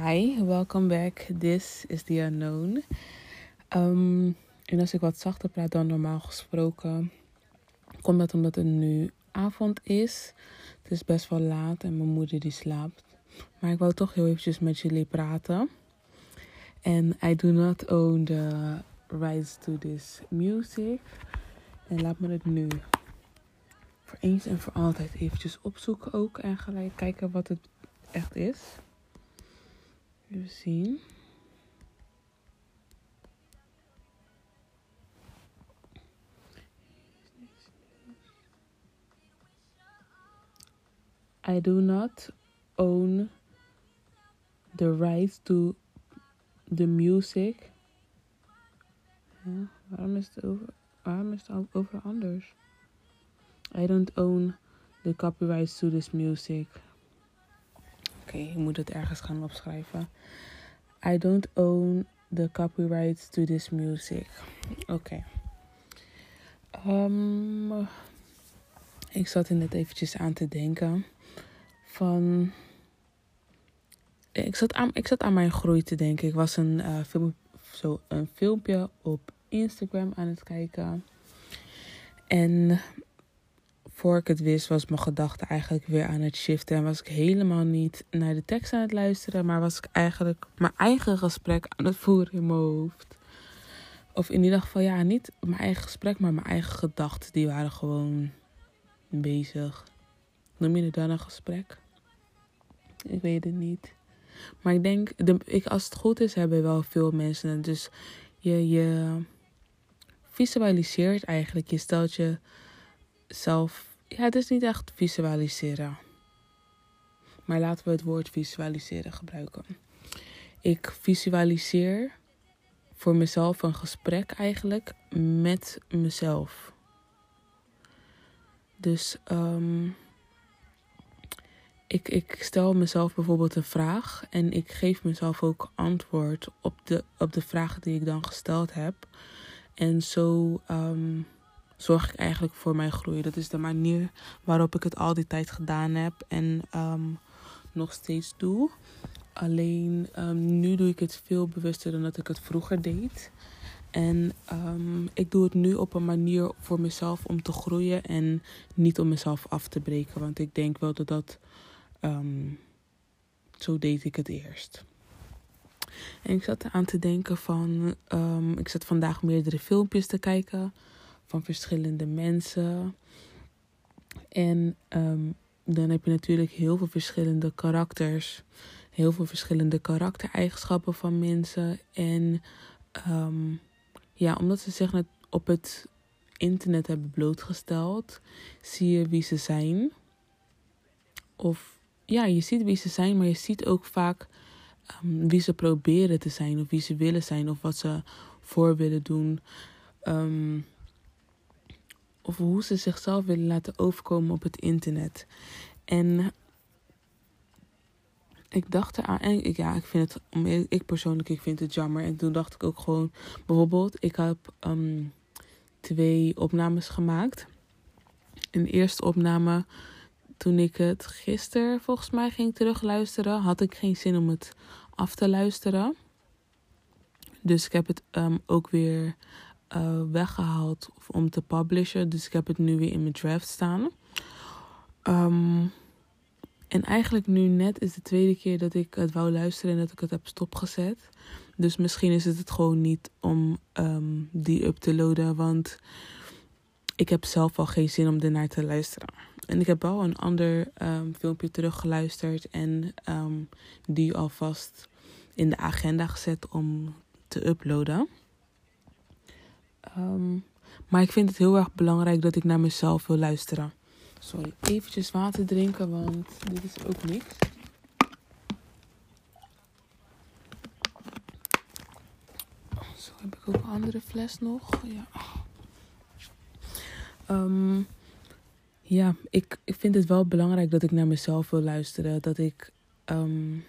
Hi, welcome back. This is The Unknown. Um, en als ik wat zachter praat dan normaal gesproken, komt dat omdat het nu avond is. Het is best wel laat en mijn moeder die slaapt. Maar ik wou toch heel eventjes met jullie praten. En I do not own the rights to this music. En laat me het nu voor eens en voor altijd eventjes opzoeken ook. En gelijk kijken wat het echt is. Even seen. I do not own the rights to the music. Ja, waarom is het over, waarom is over anders? I don't own the copyrights to this music. Okay, ik moet het ergens gaan opschrijven. I don't own the copyrights to this music. Oké. Um, ik zat er net eventjes aan te denken van. Ik zat aan, ik zat aan mijn groei te denken. Ik was een, uh, film, zo een filmpje op Instagram aan het kijken. En voor ik het wist, was mijn gedachte eigenlijk weer aan het shiften. En was ik helemaal niet naar de tekst aan het luisteren, maar was ik eigenlijk mijn eigen gesprek aan het voeren in mijn hoofd. Of in ieder geval, ja, niet mijn eigen gesprek, maar mijn eigen gedachten. Die waren gewoon bezig. Noem je het dan een gesprek? Ik weet het niet. Maar ik denk, de, ik, als het goed is, hebben wel veel mensen. Dus je, je visualiseert eigenlijk. Je stelt jezelf. Ja, het is niet echt visualiseren. Maar laten we het woord visualiseren gebruiken. Ik visualiseer voor mezelf een gesprek eigenlijk met mezelf. Dus um, ik, ik stel mezelf bijvoorbeeld een vraag en ik geef mezelf ook antwoord op de, op de vraag die ik dan gesteld heb. En zo um, zorg ik eigenlijk voor mijn groei. Dat is de manier waarop ik het al die tijd gedaan heb en um, nog steeds doe. Alleen um, nu doe ik het veel bewuster dan dat ik het vroeger deed. En um, ik doe het nu op een manier voor mezelf om te groeien en niet om mezelf af te breken. Want ik denk wel dat dat. Zo deed ik het eerst. En ik zat aan te denken van. Ik zat vandaag meerdere filmpjes te kijken van verschillende mensen. En dan heb je natuurlijk heel veel verschillende karakters. Heel veel verschillende karaktereigenschappen van mensen. En um, ja, omdat ze zich op het internet hebben blootgesteld, zie je wie ze zijn. Of ja, je ziet wie ze zijn, maar je ziet ook vaak um, wie ze proberen te zijn, of wie ze willen zijn, of wat ze voor willen doen. Of hoe ze zichzelf willen laten overkomen op het internet. En ik dacht eraan. En ik, ja, ik vind het. Ik persoonlijk, ik vind het jammer. En toen dacht ik ook gewoon. Bijvoorbeeld, ik heb um, twee opnames gemaakt. Een eerste opname. Toen ik het gisteren volgens mij ging terugluisteren, had ik geen zin om het af te luisteren. Dus ik heb het um, ook weer uh, weggehaald om te publishen. Dus ik heb het nu weer in mijn draft staan. Um, en eigenlijk nu net is de tweede keer dat ik het wou luisteren en dat ik het heb stopgezet. Dus misschien is het het gewoon niet om um, die up te loaden. Want ik heb zelf al geen zin om ernaar te luisteren. En ik heb wel een ander um, filmpje teruggeluisterd. En um, die alvast in de agenda gezet om te uploaden. Maar ik vind het heel erg belangrijk dat ik naar mezelf wil luisteren. Sorry, eventjes water drinken, want dit is ook niks. Zo heb ik ook een andere fles nog. Ja, um, ja ik, ik vind het wel belangrijk dat ik naar mezelf wil luisteren. Dat ik um,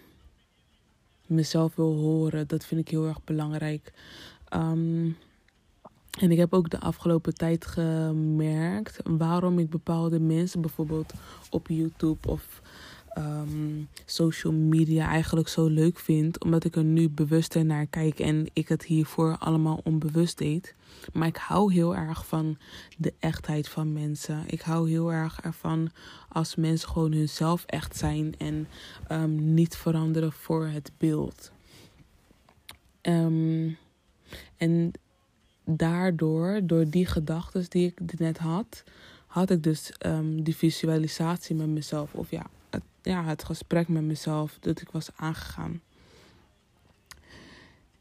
mezelf wil horen. Dat vind ik heel erg belangrijk. Um, en ik heb ook de afgelopen tijd gemerkt waarom ik bepaalde mensen bijvoorbeeld op YouTube of ehm, social media eigenlijk zo leuk vind. Omdat ik er nu bewuster naar kijk en ik het hiervoor allemaal onbewust deed. Maar ik hou heel erg van de echtheid van mensen. Ik hou heel erg ervan als mensen gewoon hunzelf echt zijn en um, niet veranderen voor het beeld. Um, en daardoor, door die gedachten die ik net had, had ik dus um, die visualisatie met mezelf. Of ja het, ja, het gesprek met mezelf dat ik was aangegaan.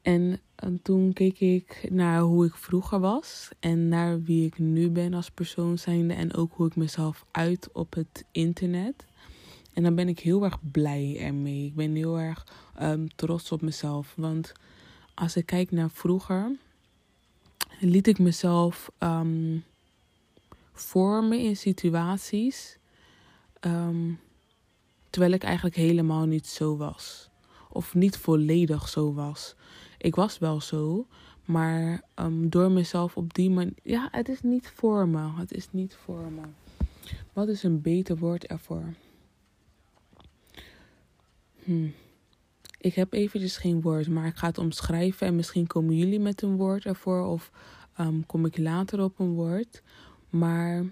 En, en toen keek ik naar hoe ik vroeger was en naar wie ik nu ben als persoon zijnde en ook hoe ik mezelf uit op het internet. En dan ben ik heel erg blij ermee. Ik ben heel erg um, trots op mezelf. Want als ik kijk naar vroeger, liet ik mezelf um, vormen in situaties. Um, terwijl ik eigenlijk helemaal niet zo was. Of niet volledig zo was. Ik was wel zo, maar um, door mezelf op die manier. Ja, het is niet vormen. Het is niet vormen. Wat is een beter woord ervoor? Hm. Ik heb eventjes geen woord, maar ik ga het omschrijven en misschien komen jullie met een woord ervoor of um, kom ik later op een woord. Maar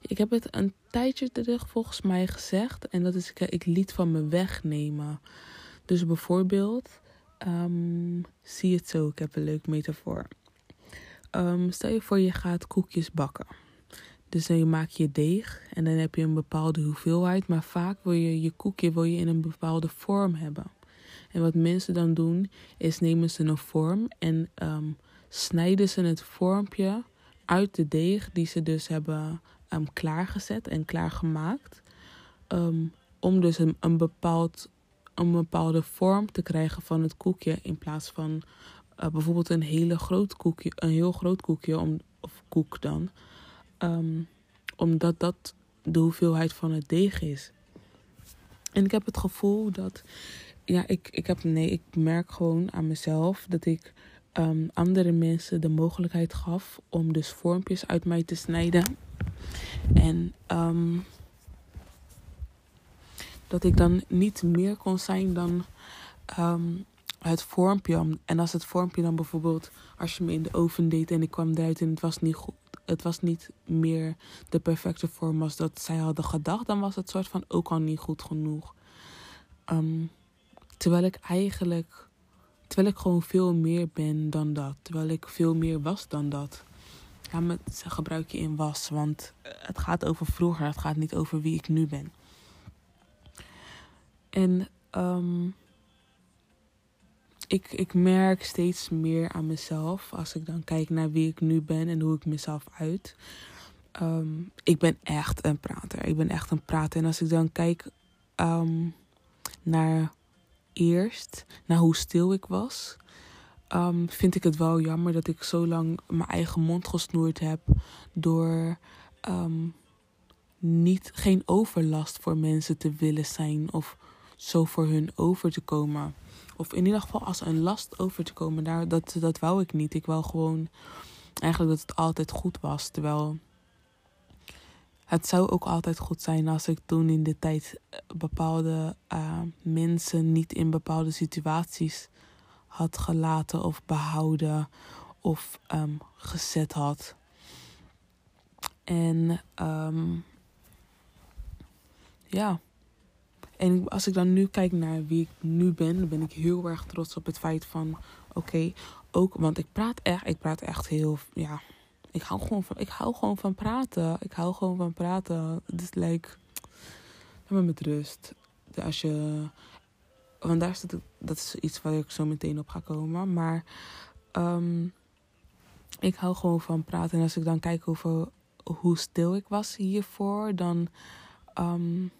ik heb het een tijdje terug volgens mij gezegd en dat is ik, ik liet van me wegnemen. Dus bijvoorbeeld, um, zie het zo, ik heb een leuk metafoor. Um, stel je voor je gaat koekjes bakken. Dus dan maak je deeg en dan heb je een bepaalde hoeveelheid, maar vaak wil je je koekje wil je in een bepaalde vorm hebben. En wat mensen dan doen, is nemen ze een vorm en um, snijden ze het vormpje uit de deeg die ze dus hebben um, klaargezet en klaargemaakt. Um, om dus een, bepaald, een bepaalde vorm te krijgen van het koekje. In plaats van uh, bijvoorbeeld een, hele groot koekje, een heel groot koekje, om, of koek dan. Omdat dat de hoeveelheid van het deeg is. En ik heb het gevoel dat ja, ik, ik heb, nee, ik merk gewoon aan mezelf dat ik um, andere mensen de mogelijkheid gaf om dus vormpjes uit mij te snijden. En um, dat ik dan niet meer kon zijn dan um, het vormpje. En als het vormpje dan bijvoorbeeld, als je me in de oven deed en ik kwam eruit en het was niet goed. Het was niet meer de perfecte vorm als dat zij hadden gedacht. Dan was het soort van ook al niet goed genoeg. Um, Terwijl ik eigenlijk, terwijl ik gewoon veel meer ben dan dat. Terwijl ik veel meer was dan dat. Ja, met gebruik je in was, want het gaat over vroeger, het gaat niet over wie ik nu ben. En um, ik, ik merk steeds meer aan mezelf als ik dan kijk naar wie ik nu ben en hoe ik mezelf uit. Um, ik ben echt een prater. Ik ben echt een prater. En als ik dan kijk um, naar eerst, naar hoe stil ik was, um, vind ik het wel jammer dat ik zo lang mijn eigen mond gesnoerd heb door um, niet, geen overlast voor mensen te willen zijn of zo voor hun over te komen. Of in ieder geval als een last over te komen. Daar, dat, dat wou ik niet. Ik wou gewoon eigenlijk dat het altijd goed was. Terwijl het zou ook altijd goed zijn als ik toen in de tijd eh, bepaalde uh, mensen niet in bepaalde situaties had gelaten of behouden of um, gezet had. En um, ja. En als ik dan nu kijk naar wie ik nu ben, dan ben ik heel erg trots op het feit van oké, ook, want ik praat echt, ik praat echt heel, ja, ik hou gewoon van, ik hou gewoon van praten. Ik hou gewoon van praten. Is like, laat met rust. Als je, want daar staat, dat is iets waar ik zo meteen op ga komen. Maar um, ik hou gewoon van praten. En als ik dan kijk over hoe stil ik was hiervoor, dan, um,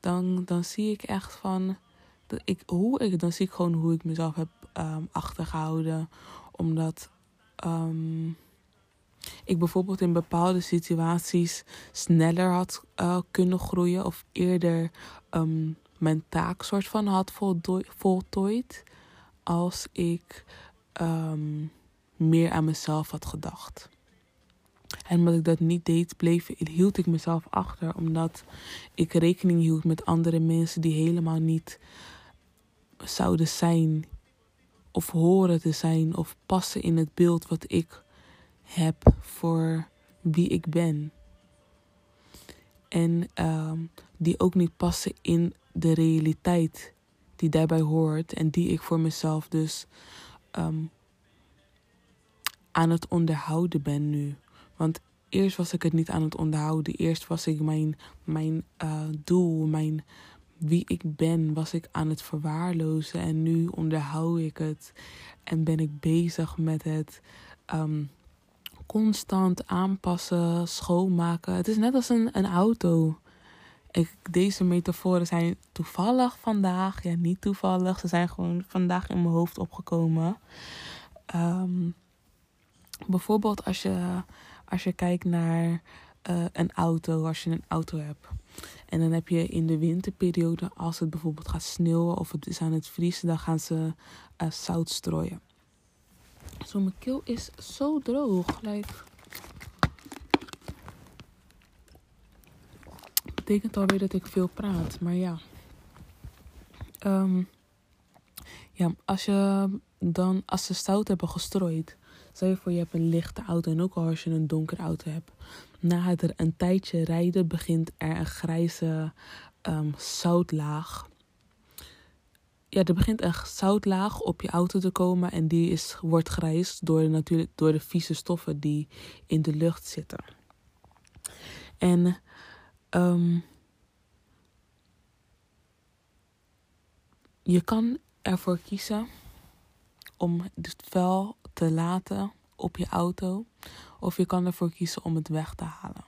dan, dan zie ik echt van, ik, hoe ik, dan zie ik gewoon hoe ik mezelf heb um, achtergehouden omdat um, ik bijvoorbeeld in bepaalde situaties sneller had uh, kunnen groeien of eerder um, mijn taak soort van had voltooid als ik um, meer aan mezelf had gedacht. En omdat ik dat niet deed, bleef, hield ik mezelf achter. Omdat ik rekening hield met andere mensen die helemaal niet zouden zijn. Of horen te zijn. Of passen in het beeld wat ik heb voor wie ik ben. En uh, die ook niet passen in de realiteit die daarbij hoort. En die ik voor mezelf dus um, aan het onderhouden ben nu. Want eerst was ik het niet aan het onderhouden. Eerst was ik mijn, mijn uh, doel, mijn wie ik ben, was ik aan het verwaarlozen. En nu onderhoud ik het. En ben ik bezig met het um, constant aanpassen, schoonmaken. Het is net als een, een auto. Ik, deze metaforen zijn toevallig vandaag. Ja, niet toevallig. Ze zijn gewoon vandaag in mijn hoofd opgekomen. Um, bijvoorbeeld als je, als je kijkt naar uh, een auto, als je een auto hebt. En dan heb je in de winterperiode, als het bijvoorbeeld gaat sneeuwen of het is aan het vriezen, dan gaan ze uh, zout strooien. Zo, mijn keel is zo droog. Like, betekent alweer dat ik veel praat, maar ja. Um, ja, als je dan, als ze zout hebben gestrooid, Stel je voor, je hebt een lichte auto en ook al als je een donkere auto hebt. Na het een tijdje rijden begint er een grijze um, zoutlaag. Ja, er begint een zoutlaag op je auto te komen en die is, wordt grijs door, natuurlijk, door de vieze stoffen die in de lucht zitten. En um, je kan ervoor kiezen om het vuil te laten op je auto. Of je kan ervoor kiezen om het weg te halen.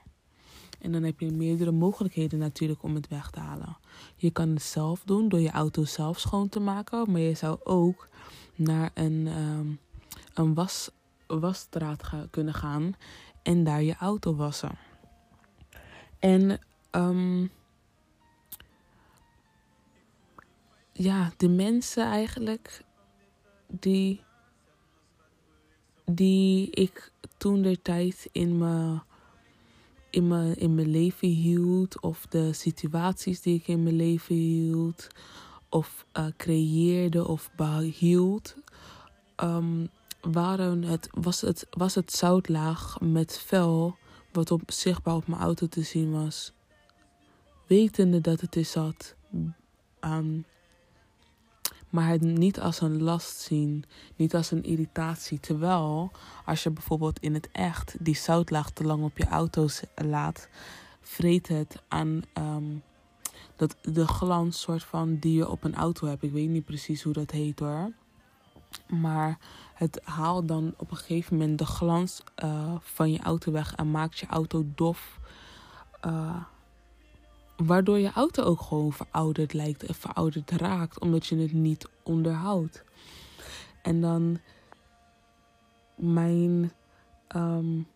En dan heb je meerdere mogelijkheden natuurlijk om het weg te halen. Je kan het zelf doen door je auto zelf schoon te maken. Maar je zou ook naar een, um, een was, wasstraat kunnen gaan en daar je auto wassen. En um, ja, de mensen eigenlijk die die ik toen de tijd in mijn, in, mijn, in mijn leven hield, of de situaties die ik in mijn leven hield, of uh, creëerde of behield, um, waren het, was, het, was het zoutlaag met vel wat op, zichtbaar op mijn auto te zien was. Wetende dat het is zat. Um, maar het niet als een last zien, niet als een irritatie. Terwijl als je bijvoorbeeld in het echt die zoutlaag te lang op je auto laat, vreet het aan um, dat de glans soort van die je op een auto hebt. Ik weet niet precies hoe dat heet hoor. Maar het haalt dan op een gegeven moment de glans uh, van je auto weg en maakt je auto dof. Uh, Waardoor je auto ook gewoon verouderd lijkt en verouderd raakt, omdat je het niet onderhoudt. En dan mijn um,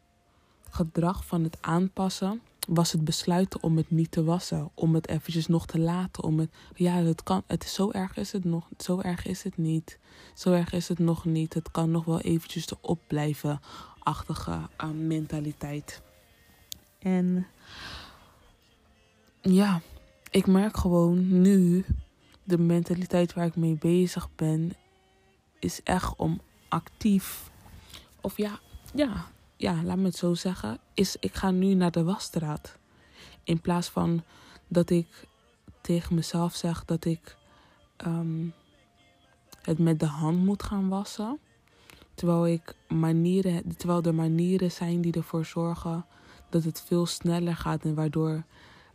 gedrag van het aanpassen was het besluiten om het niet te wassen. Om het eventjes nog te laten. Om het, ja, het kan, het is, zo erg is het nog, zo erg is het niet. Zo erg is het nog niet. Het kan nog wel eventjes erop blijven. Achtige uh, mentaliteit. En ja, ik merk gewoon nu de mentaliteit waar ik mee bezig ben is echt om actief of ja, ja, ja, laat me het zo zeggen, is ik ga nu naar de wasstraat. In plaats van dat ik tegen mezelf zeg dat ik um, het met de hand moet gaan wassen. Terwijl, ik manieren, terwijl er manieren zijn die ervoor zorgen dat het veel sneller gaat en waardoor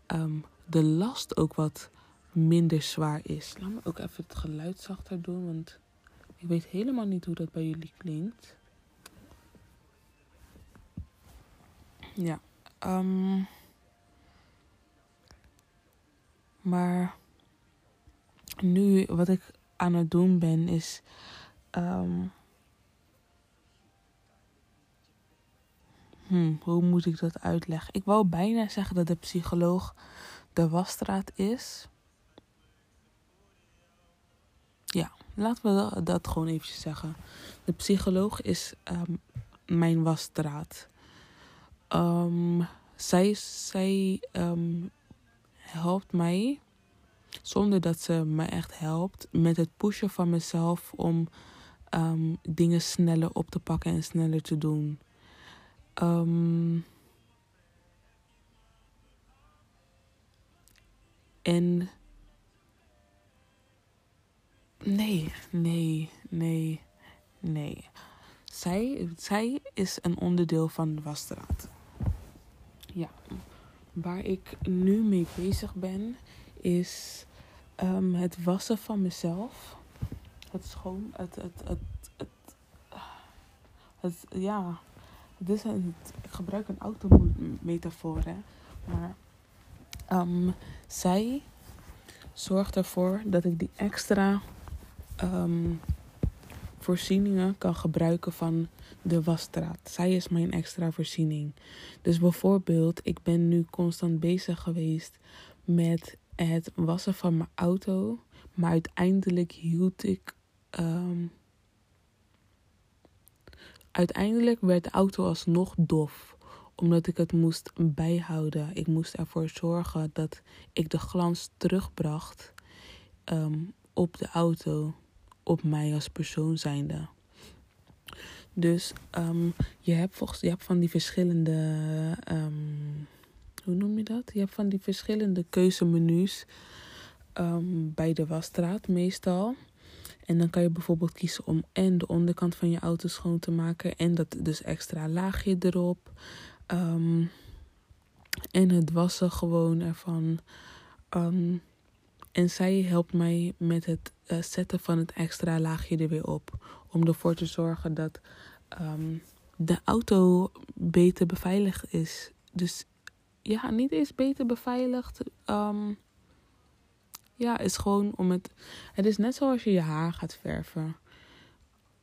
um, de last ook wat minder zwaar is. Laat me ook even het geluid zachter doen, want ik weet helemaal niet hoe dat bij jullie klinkt. Ja. Um, maar nu wat ik aan het doen ben is. Um, Hmm, hoe moet ik dat uitleggen? Ik wou bijna zeggen dat de psycholoog de wasstraat is. Ja, laten we dat gewoon eventjes zeggen. De psycholoog is um, mijn wasstraat. Um, zij zij um, helpt mij, zonder dat ze me echt helpt, met het pushen van mezelf om dingen sneller op te pakken en sneller te doen. Um, en nee, nee, nee, nee. Zij, zij is een onderdeel van de wasstraat. Ja, waar ik nu mee bezig ben, is um, het wassen van mezelf. Het schoon, het, het, het, het, het, ja, het is een, ik gebruik een autometafoor, hè. Maar um, zij zorgt ervoor dat ik die extra um, voorzieningen kan gebruiken van de wasstraat. Zij is mijn extra voorziening. Dus bijvoorbeeld, ik ben nu constant bezig geweest met het wassen van mijn auto. Maar uiteindelijk hield ik. Um, uiteindelijk werd de auto alsnog dof. Omdat ik het moest bijhouden. Ik moest ervoor zorgen dat ik de glans terugbracht um, op de auto. Op mij als persoon zijnde. Dus um, je, hebt volgens, je hebt van die verschillende. Um, hoe noem je dat? Je hebt van die verschillende keuzemenu's bij de wasstraat meestal. En dan kan je bijvoorbeeld kiezen om en de onderkant van je auto schoon te maken. En dat dus extra laagje erop. Um, en het wassen gewoon ervan. Um, en zij helpt mij met het uh, zetten van het extra laagje er weer op. Om ervoor te zorgen dat um, de auto beter beveiligd is. Dus ja, niet eens beter beveiligd. Ja, is gewoon om het. Het is net zoals je je haar gaat verven.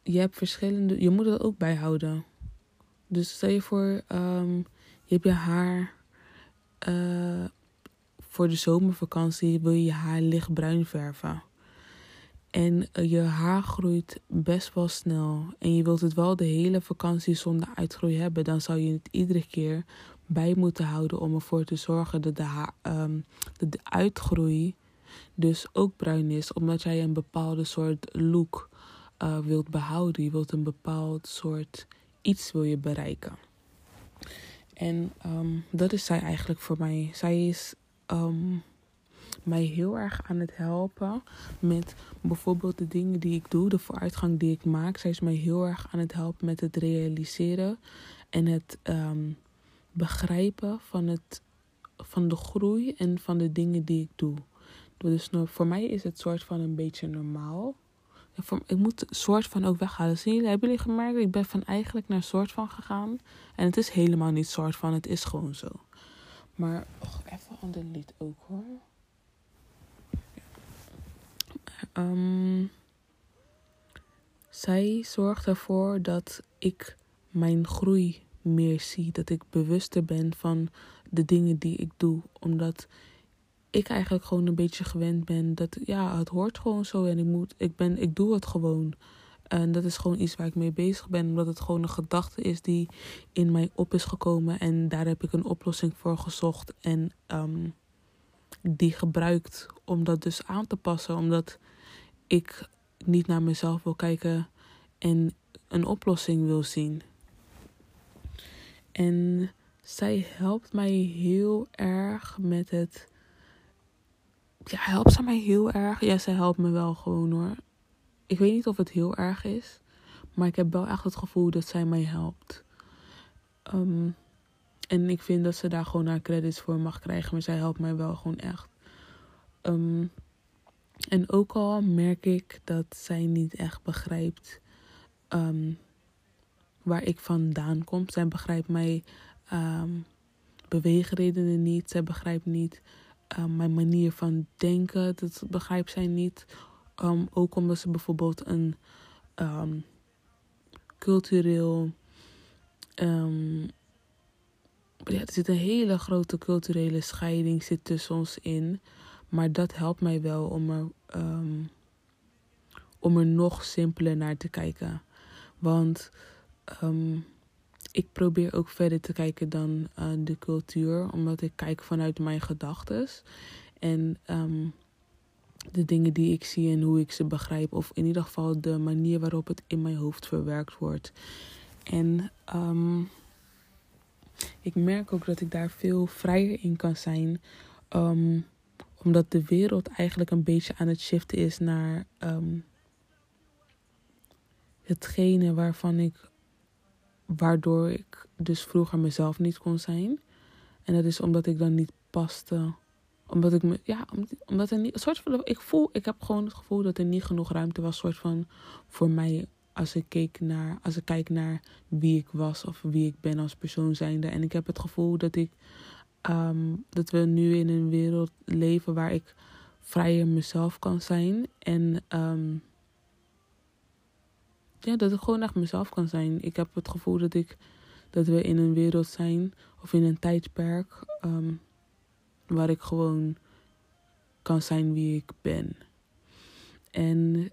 Je hebt verschillende. Je moet het ook bijhouden. Dus stel je voor, um, je hebt je haar. Uh, voor de zomervakantie wil je je haar lichtbruin verven. En uh, je haar groeit best wel snel. En je wilt het wel de hele vakantie zonder uitgroei hebben. Dan zou je het iedere keer bij moeten houden om ervoor te zorgen dat de, haar, um, dat de uitgroei dus ook bruin is. Omdat jij een bepaalde soort look uh, wilt behouden. Je wilt een bepaald soort iets wil je bereiken. En um, dat is zij eigenlijk voor mij. Zij is um, mij heel erg aan het helpen met bijvoorbeeld de dingen die ik doe, de vooruitgang die ik maak. Zij is mij heel erg aan het helpen met het realiseren en het um, begrijpen van, het, van de groei en van de dingen die ik doe. Dus voor mij is het soort van een beetje normaal. Ik moet soort van ook weghalen. Zien jullie, hebben jullie gemerkt? Ik ben van eigenlijk naar soort van gegaan. En het is helemaal niet soort van, het is gewoon zo. Maar och, even aan de lied ook hoor. Um, zij zorgt ervoor dat ik mijn groei meer zie. Dat ik bewuster ben van de dingen die ik doe. Omdat ik eigenlijk gewoon een beetje gewend ben dat ja, het hoort gewoon zo en ik moet, ik ben, ik doe het gewoon. En dat is gewoon iets waar ik mee bezig ben, omdat het gewoon een gedachte is die in mij op is gekomen en daar heb ik een oplossing voor gezocht en um, die gebruikt om dat dus aan te passen, omdat ik niet naar mezelf wil kijken en een oplossing wil zien. En zij helpt mij heel erg met het. Ja, helpt ze mij heel erg? Ja, zij helpt me wel gewoon hoor. Ik weet niet of het heel erg is, maar ik heb wel echt het gevoel dat zij mij helpt. Um, en ik vind dat ze daar gewoon haar credits voor mag krijgen, maar zij helpt mij wel gewoon echt. Um, en ook al merk ik dat zij niet echt begrijpt um, waar ik vandaan kom. Zij begrijpt mij um, beweegredenen niet. Zij begrijpt niet mijn manier van denken. Dat begrijpt zij niet. Um, ook omdat ze bijvoorbeeld een um, cultureel. Um, ja, er zit een hele grote culturele scheiding zit tussen ons in. Maar dat helpt mij wel om er, om er nog simpeler naar te kijken. Want um, ik probeer ook verder te kijken dan uh, de cultuur, omdat ik kijk vanuit mijn gedachten en um, de dingen die ik zie en hoe ik ze begrijp, of in ieder geval de manier waarop het in mijn hoofd verwerkt wordt. En um, ik merk ook dat ik daar veel vrijer in kan zijn. Um, omdat de wereld eigenlijk een beetje aan het shiften is naar hetgene waarvan ik. Waardoor ik dus vroeger mezelf niet kon zijn. En dat is omdat ik dan niet paste. Omdat ik me. Ja, omdat er niet. Een soort van. Ik voel. Ik heb gewoon het gevoel dat er niet genoeg ruimte was. Soort van. Voor mij als ik, keek naar, als ik kijk naar wie ik was of wie ik ben als persoon zijnde. En ik heb het gevoel dat ik Ehm, dat we nu in een wereld leven waar ik vrijer mezelf kan zijn. En um, ja, dat ik gewoon echt mezelf kan zijn. Ik heb het gevoel dat ik dat we in een wereld zijn of in een tijdperk um, waar ik gewoon kan zijn wie ik ben. En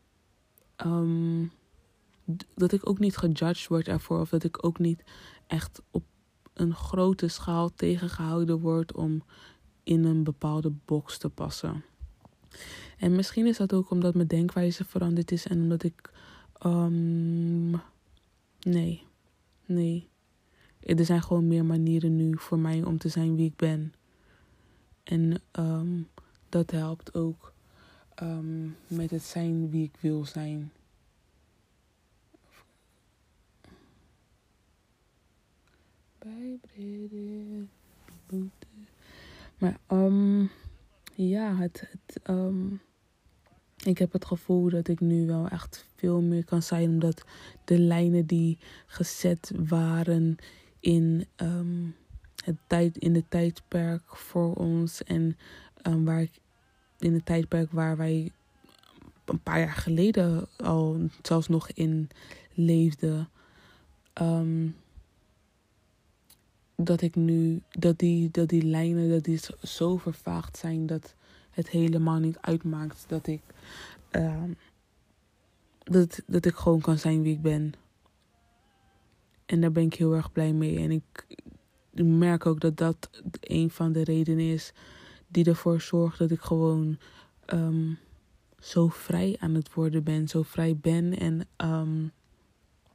dat ik ook niet gejudged word ervoor of dat ik ook niet echt op een grote schaal tegengehouden wordt om in een bepaalde box te passen. En misschien is dat ook omdat mijn denkwijze veranderd is en omdat ik. Um, nee, nee. Er zijn gewoon meer manieren nu voor mij om te zijn wie ik ben. En um, dat helpt ook um, met het zijn wie ik wil zijn. Maar um, ja, het, het, um, ik heb het gevoel dat ik nu wel echt veel meer kan zijn. Omdat de lijnen die gezet waren in, um, het tijd, in de tijdperk voor ons. En um, waar ik, in het tijdperk waar wij een paar jaar geleden al zelfs nog in leefden. Um, dat ik nu, dat die, dat die lijnen, dat die zo vervaagd zijn dat het helemaal niet uitmaakt dat ik, uh, dat, dat ik gewoon kan zijn wie ik ben. En daar ben ik heel erg blij mee. En ik merk ook dat dat een van de redenen is die ervoor zorgt dat ik gewoon um, zo vrij aan het worden ben, zo vrij ben en um,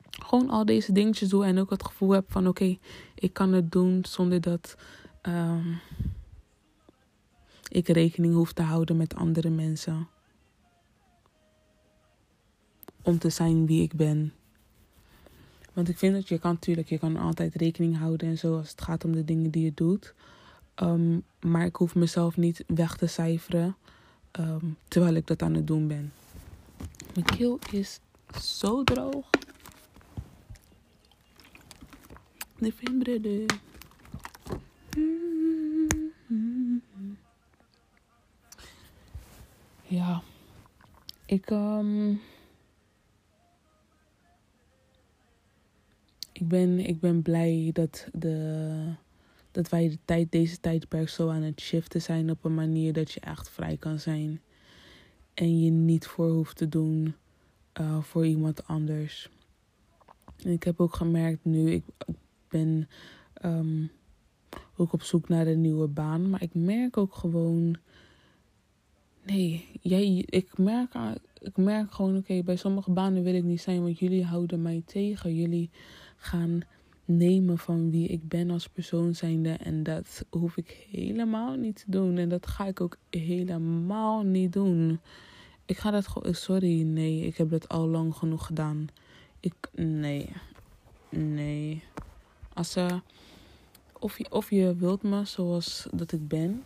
gewoon al deze dingetjes doe en ook het gevoel heb van oké, ik kan het doen zonder dat ik rekening hoef te houden met andere mensen. Om te zijn wie ik ben. Want ik vind dat je kan natuurlijk, je kan altijd rekening houden en zo als het gaat om de dingen die je doet. Um, maar ik hoef mezelf niet weg te cijferen um, terwijl ik dat aan het doen ben. Mijn keel is zo droog. de Ja, ik, um, ik, ben, ik ben blij dat, de, dat wij de tijd, deze tijdperk zo aan het shiften zijn op een manier dat je echt vrij kan zijn. En je niet voor hoeft te doen uh, voor iemand anders. En ik heb ook gemerkt nu, ik, ben um, ook op zoek naar een nieuwe baan. Maar ik merk ook gewoon. Nee, jij, ik, merk, ik merk gewoon, oké, bij sommige banen wil ik niet zijn, want jullie houden mij tegen. Jullie gaan nemen van wie ik ben als persoon zijnde. En dat hoef ik helemaal niet te doen. En dat ga ik ook helemaal niet doen. Ik ga dat gewoon, sorry, nee, ik heb dat al lang genoeg gedaan. Ik, nee, nee. Als ze, of, je, of je wilt me zoals dat ik ben.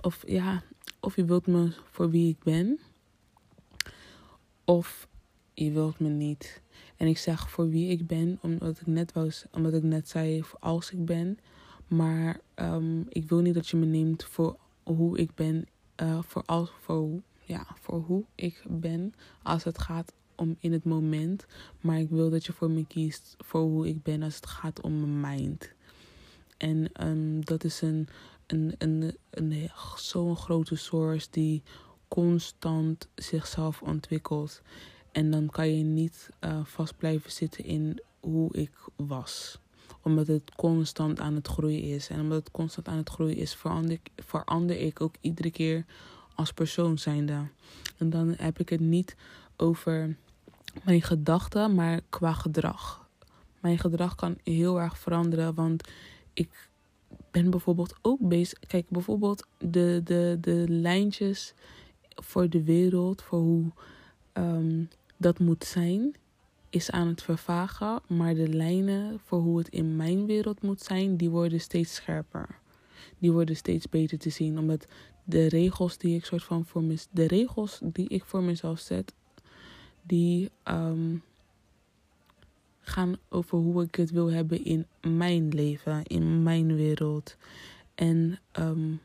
Of ja, of je wilt me voor wie ik ben. Of je wilt me niet. En ik zeg voor wie ik ben, omdat ik net, was, omdat ik net zei als ik ben. Maar um, ik wil niet dat je me neemt voor hoe ik ben. Uh, voor, als, voor, ja, voor hoe ik ben als het gaat om in het moment. Maar ik wil dat je voor me kiest voor hoe ik ben als het gaat om mijn mind. En um, dat is een, een, een, een, zo'n grote source die constant zichzelf ontwikkelt. En dan kan je niet uh, vast blijven zitten in hoe ik was. Omdat het constant aan het groeien is. En omdat het constant aan het groeien is, verander, verander ik ook iedere keer als persoon zijnde. En dan heb ik het niet over mijn gedachten, maar qua gedrag. Mijn gedrag kan heel erg veranderen, want ik ben bijvoorbeeld ook bezig. Kijk, bijvoorbeeld de, de, de lijntjes voor de wereld, voor hoe um, dat moet zijn, is aan het vervagen. Maar de lijnen voor hoe het in mijn wereld moet zijn, die worden steeds scherper. Die worden steeds beter te zien. Omdat de regels die ik soort van voor me, de regels die ik voor mezelf zet, die um, gaan over hoe ik het wil hebben in mijn leven, in mijn wereld. En um,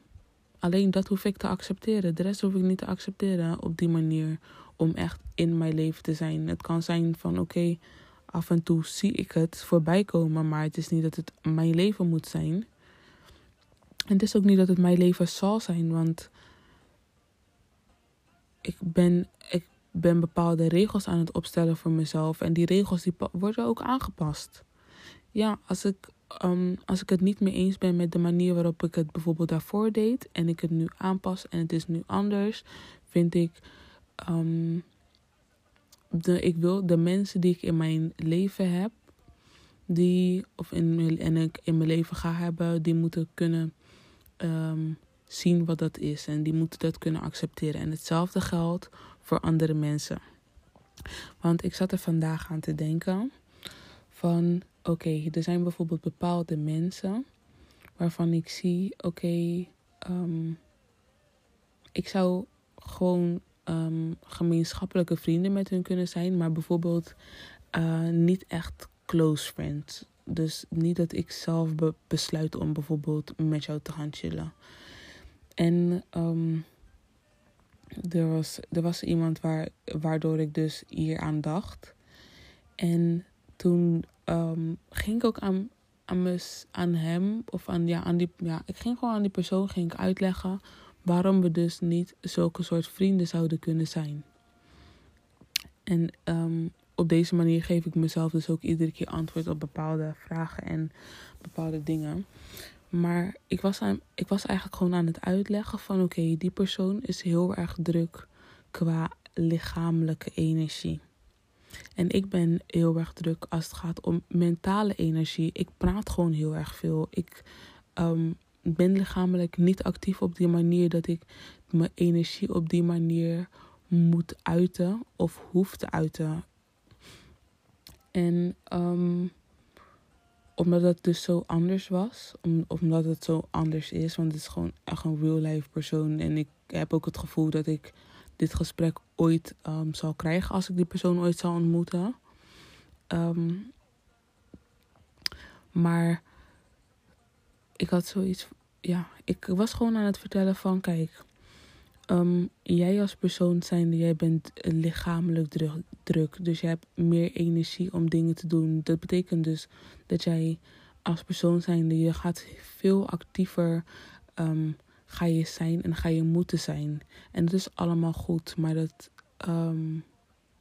alleen dat hoef ik te accepteren. De rest hoef ik niet te accepteren op die manier om echt in mijn leven te zijn. Het kan zijn van oké, af en toe zie ik het voorbij komen, maar het is niet dat het mijn leven moet zijn. En het is ook niet dat het mijn leven zal zijn, want ik ben, ik ben bepaalde regels aan het opstellen voor mezelf. En die regels die worden ook aangepast. Ja, als ik, um, als ik het niet meer eens ben met de manier waarop ik het bijvoorbeeld daarvoor deed. En ik het nu aanpas en het is nu anders. Vind ik. Um, de, ik wil de mensen die ik in mijn leven heb. Die, of in, en ik in mijn leven ga hebben, die moeten kunnen um, zien wat dat is. En die moeten dat kunnen accepteren. En hetzelfde geldt voor andere mensen. Want ik zat er vandaag aan te denken van oké, er zijn bijvoorbeeld bepaalde mensen waarvan ik zie oké, ehm, ik zou gewoon um, gemeenschappelijke vrienden met hun kunnen zijn, maar bijvoorbeeld uh, niet echt close friends. Dus niet dat ik zelf be besluit om bijvoorbeeld met jou te gaan chillen. En um, er, was, er was iemand waar, waardoor ik dus hier aan dacht. En toen um, ging ik ook aan, aan, aan hem, of aan, ja, aan die, ja, ik ging gewoon aan die persoon ging ik uitleggen waarom we dus niet zulke soort vrienden zouden kunnen zijn. En um, op deze manier geef ik mezelf dus ook iedere keer antwoord op bepaalde vragen en bepaalde dingen. Maar ik was, aan, ik was eigenlijk gewoon aan het uitleggen van oké, die persoon is heel erg druk qua lichamelijke energie. En ik ben heel erg druk als het gaat om mentale energie. Ik praat gewoon heel erg veel. Ik um, ben lichamelijk niet actief op die manier dat ik mijn energie op die manier moet uiten of hoef te uiten. En um, omdat het dus zo anders was, om, omdat het zo anders is, want het is gewoon echt een real life persoon. En ik heb ook het gevoel dat ik dit gesprek ooit um, zal krijgen als ik die persoon ooit zal ontmoeten. Um, maar ik had zoiets, ja, ik was gewoon aan het vertellen van, kijk, Um, jij als persoon zijnde, jij bent lichamelijk druk, druk. Dus je hebt meer energie om dingen te doen. Dat betekent dus dat jij als persoon zijnde, je gaat veel actiever um, ga je zijn en ga je moeten zijn. En dat is allemaal goed, maar dat, um,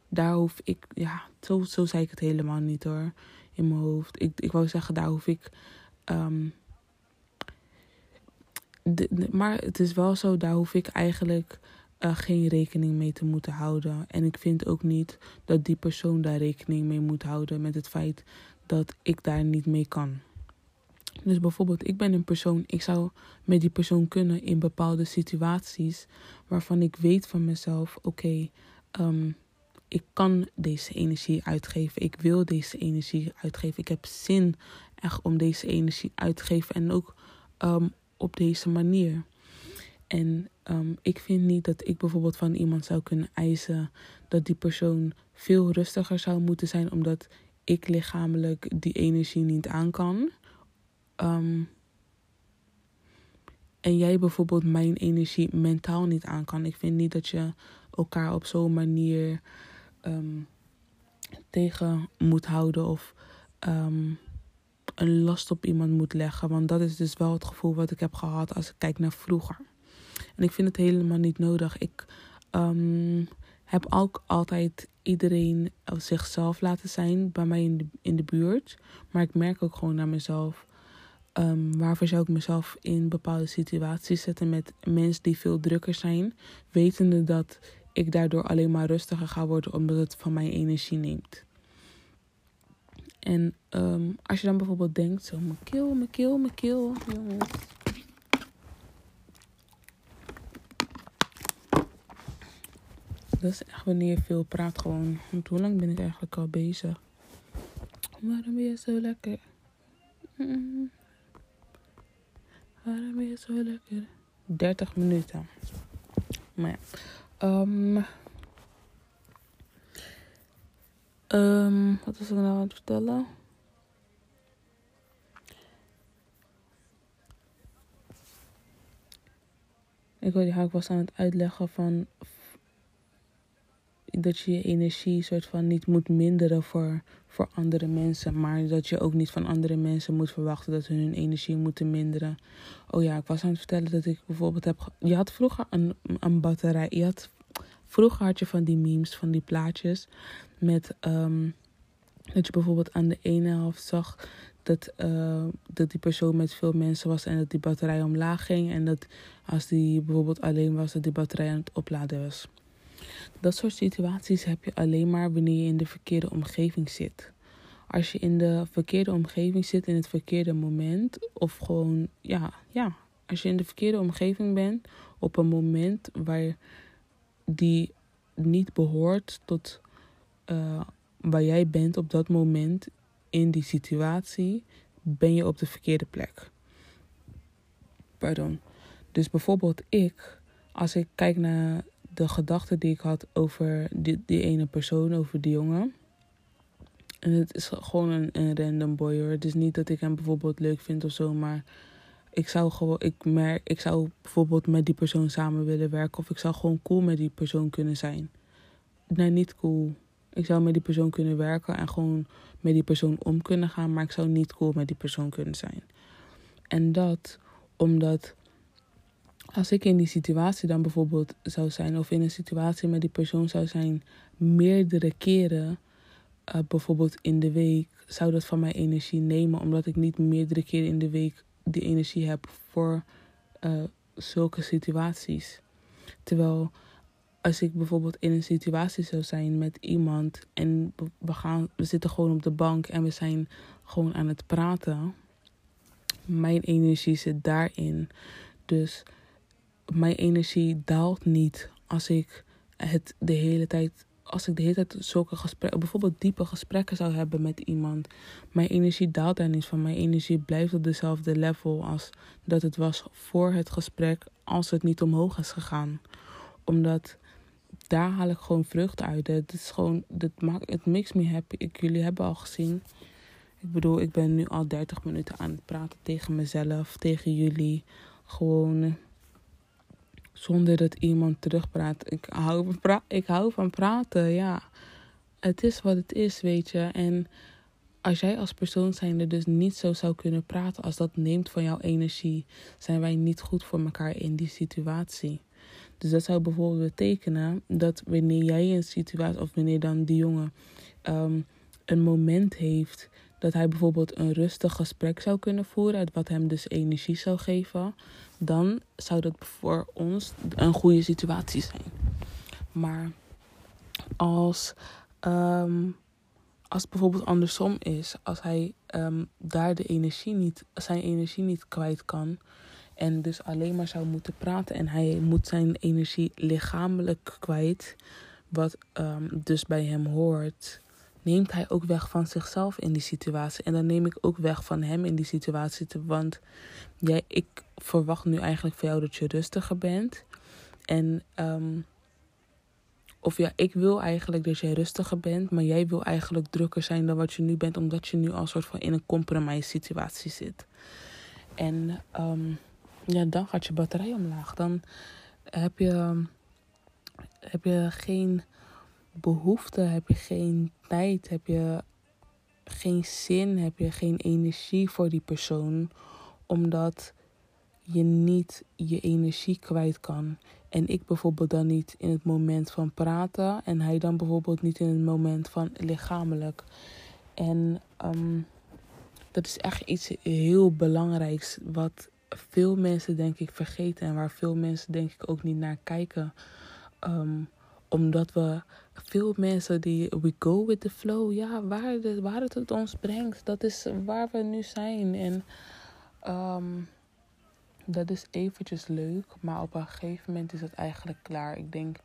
daar hoef ik, ja, zo, zo zei ik het helemaal niet hoor, in mijn hoofd. Ik, ik wou zeggen, daar hoef ik... maar het is wel zo, daar hoef ik eigenlijk uh, geen rekening mee te moeten houden. En ik vind ook niet dat die persoon daar rekening mee moet houden met het feit dat ik daar niet mee kan. Dus bijvoorbeeld, ik ben een persoon, ik zou met die persoon kunnen in bepaalde situaties waarvan ik weet van mezelf: oké, um, ik kan deze energie uitgeven, ik wil deze energie uitgeven, ik heb zin echt om deze energie uit te geven en ook um, op deze manier. En um, ik vind niet dat ik bijvoorbeeld van iemand zou kunnen eisen dat die persoon veel rustiger zou moeten zijn, omdat ik lichamelijk die energie niet aan kan. Um, en jij bijvoorbeeld mijn energie mentaal niet aan kan. Ik vind niet dat je elkaar op zo'n manier um, tegen moet houden of een last op iemand moet leggen. Want dat is dus wel het gevoel wat ik heb gehad als ik kijk naar vroeger. En ik vind het helemaal niet nodig. Ik um, heb ook altijd iedereen zichzelf laten zijn bij mij in de, in de buurt. Maar ik merk ook gewoon naar mezelf. Um, waarvoor zou ik mezelf in bepaalde situaties zetten met mensen die veel drukker zijn, wetende dat ik daardoor alleen maar rustiger ga worden omdat het van mijn energie neemt. En um, als je dan bijvoorbeeld denkt, zo mijn keel, mijn keel, mijn keel, jongens. Dat is echt wanneer je veel praat gewoon. Want hoe lang ben ik eigenlijk al bezig? Waarom ben je zo lekker? Mm. Waarom ben je zo lekker? 30 minuten. Maar ja. Um, um, wat was ik nou aan het vertellen? Ik ik was aan het uitleggen van dat je je energie soort van niet moet minderen voor, voor andere mensen. Maar dat je ook niet van andere mensen moet verwachten dat hun hun energie moeten minderen. Oh ja, ik was aan het vertellen dat ik bijvoorbeeld heb. Je had vroeger een, een batterij. Je had, vroeger had je van die memes, van die plaatjes. Met um, dat je bijvoorbeeld aan de ene helft zag dat, uh, dat die persoon met veel mensen was en dat die batterij omlaag ging. En dat als die bijvoorbeeld alleen was, dat die batterij aan het opladen was. Dat soort situaties heb je alleen maar wanneer je in de verkeerde omgeving zit. Als je in de verkeerde omgeving zit in het verkeerde moment, of gewoon, ja, ja, als je in de verkeerde omgeving bent op een moment waar die niet behoort tot uh, waar jij bent op dat moment in die situatie, ben je op de verkeerde plek. Pardon. Dus bijvoorbeeld ik, als ik kijk naar de gedachten die ik had over die, die ene persoon, over die jongen. En het is gewoon een, een random boy hoor. Het is niet dat ik hem bijvoorbeeld leuk vind of zo, maar ik zou gewoon, ik merk, ik zou bijvoorbeeld met die persoon samen willen werken of ik zou gewoon cool met die persoon kunnen zijn. Nee, niet cool. Ik zou met die persoon kunnen werken en gewoon met die persoon om kunnen gaan, maar ik zou niet cool met die persoon kunnen zijn. En dat omdat als ik in die situatie dan bijvoorbeeld zou zijn, of in een situatie met die persoon zou zijn, meerdere keren, uh, bijvoorbeeld in de week, zou dat van mijn energie nemen, omdat ik niet meerdere keren in de week die energie heb voor uh, zulke situaties. Terwijl als ik bijvoorbeeld in een situatie zou zijn met iemand en we, gaan, we zitten gewoon op de bank en we zijn gewoon aan het praten, mijn energie zit daarin. Dus mijn energie daalt niet als ik het de hele tijd. Als ik de hele tijd zulke gesprekken, bijvoorbeeld diepe gesprekken zou hebben met iemand. Mijn energie daalt daar niet van. Mijn energie blijft op dezelfde level als dat het was voor het gesprek, als het niet omhoog is gegaan. Omdat daar haal ik gewoon vrucht uit. Het is gewoon, het, maakt, het makes me happy. Ik, jullie hebben al gezien. Ik bedoel, ik ben nu al 30 minuten aan het praten tegen mezelf, tegen jullie. Gewoon zonder dat iemand terugpraat. Ik hou, van ik hou van praten, ja. Het is wat het is, weet je. En als jij als persoon zijnde dus niet zo zou kunnen praten als dat neemt van jouw energie, zijn wij niet goed voor elkaar in die situatie. Dus dat zou bijvoorbeeld betekenen dat wanneer jij een situatie, of wanneer dan die jongen um, een moment heeft dat hij bijvoorbeeld een rustig gesprek zou kunnen voeren, wat hem dus energie zou geven, dan zou dat voor ons een goede situatie zijn. Maar als, um, als het bijvoorbeeld andersom is, als hij um, daar de energie niet, zijn energie niet kwijt kan en dus alleen maar zou moeten praten en hij moet zijn energie lichamelijk kwijt, wat um, dus bij hem hoort, neemt hij ook weg van zichzelf in die situatie. En dan neem ik ook weg van hem in die situatie. Want jij, ik verwacht nu eigenlijk van jou dat je rustiger bent. En um, of ja, ik wil eigenlijk dat jij rustiger bent, maar jij wil eigenlijk drukker zijn dan wat je nu bent, omdat je nu al soort van in een compromise situatie zit. En um, ja, dan gaat je batterij omlaag. Dan heb je, heb je geen behoefte, heb je geen tijd, heb je geen zin, heb je geen energie voor die persoon, omdat je niet je energie kwijt kan. En ik bijvoorbeeld dan niet in het moment van praten. En hij dan bijvoorbeeld niet in het moment van lichamelijk. En ehm, dat is echt iets heel belangrijks. Wat veel mensen denk ik vergeten. En waar veel mensen denk ik ook niet naar kijken. Ehm, omdat we veel mensen die we go with the flow. Ja, waar, het, waar het ons brengt. Dat is waar we nu zijn. En um, dat is eventjes leuk. Maar op een gegeven moment is het eigenlijk klaar. Ik denk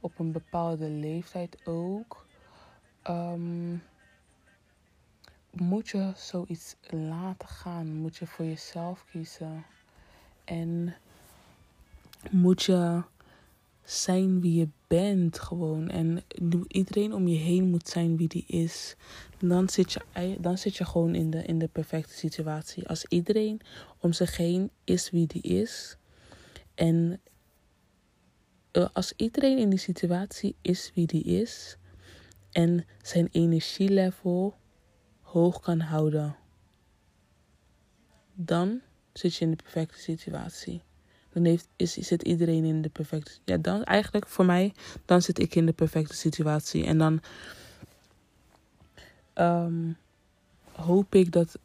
op een bepaalde leeftijd ook. Um, moet je zoiets laten gaan. Moet je voor jezelf kiezen. En moet je zijn wie je bent gewoon. En iedereen om je heen moet zijn wie die is. Dan zit je, dan zit je gewoon in de, in de perfecte situatie. Als iedereen om zich heen is wie die is. En eh, als iedereen in die situatie is wie die is. En zijn energielevel hoog kan houden. Dan zit je in de perfecte situatie. Dan heeft, is, zit iedereen in de perfecte... Ja, dan eigenlijk voor mij, dan zit ik in de perfecte situatie. En dan um, hoop ik dat.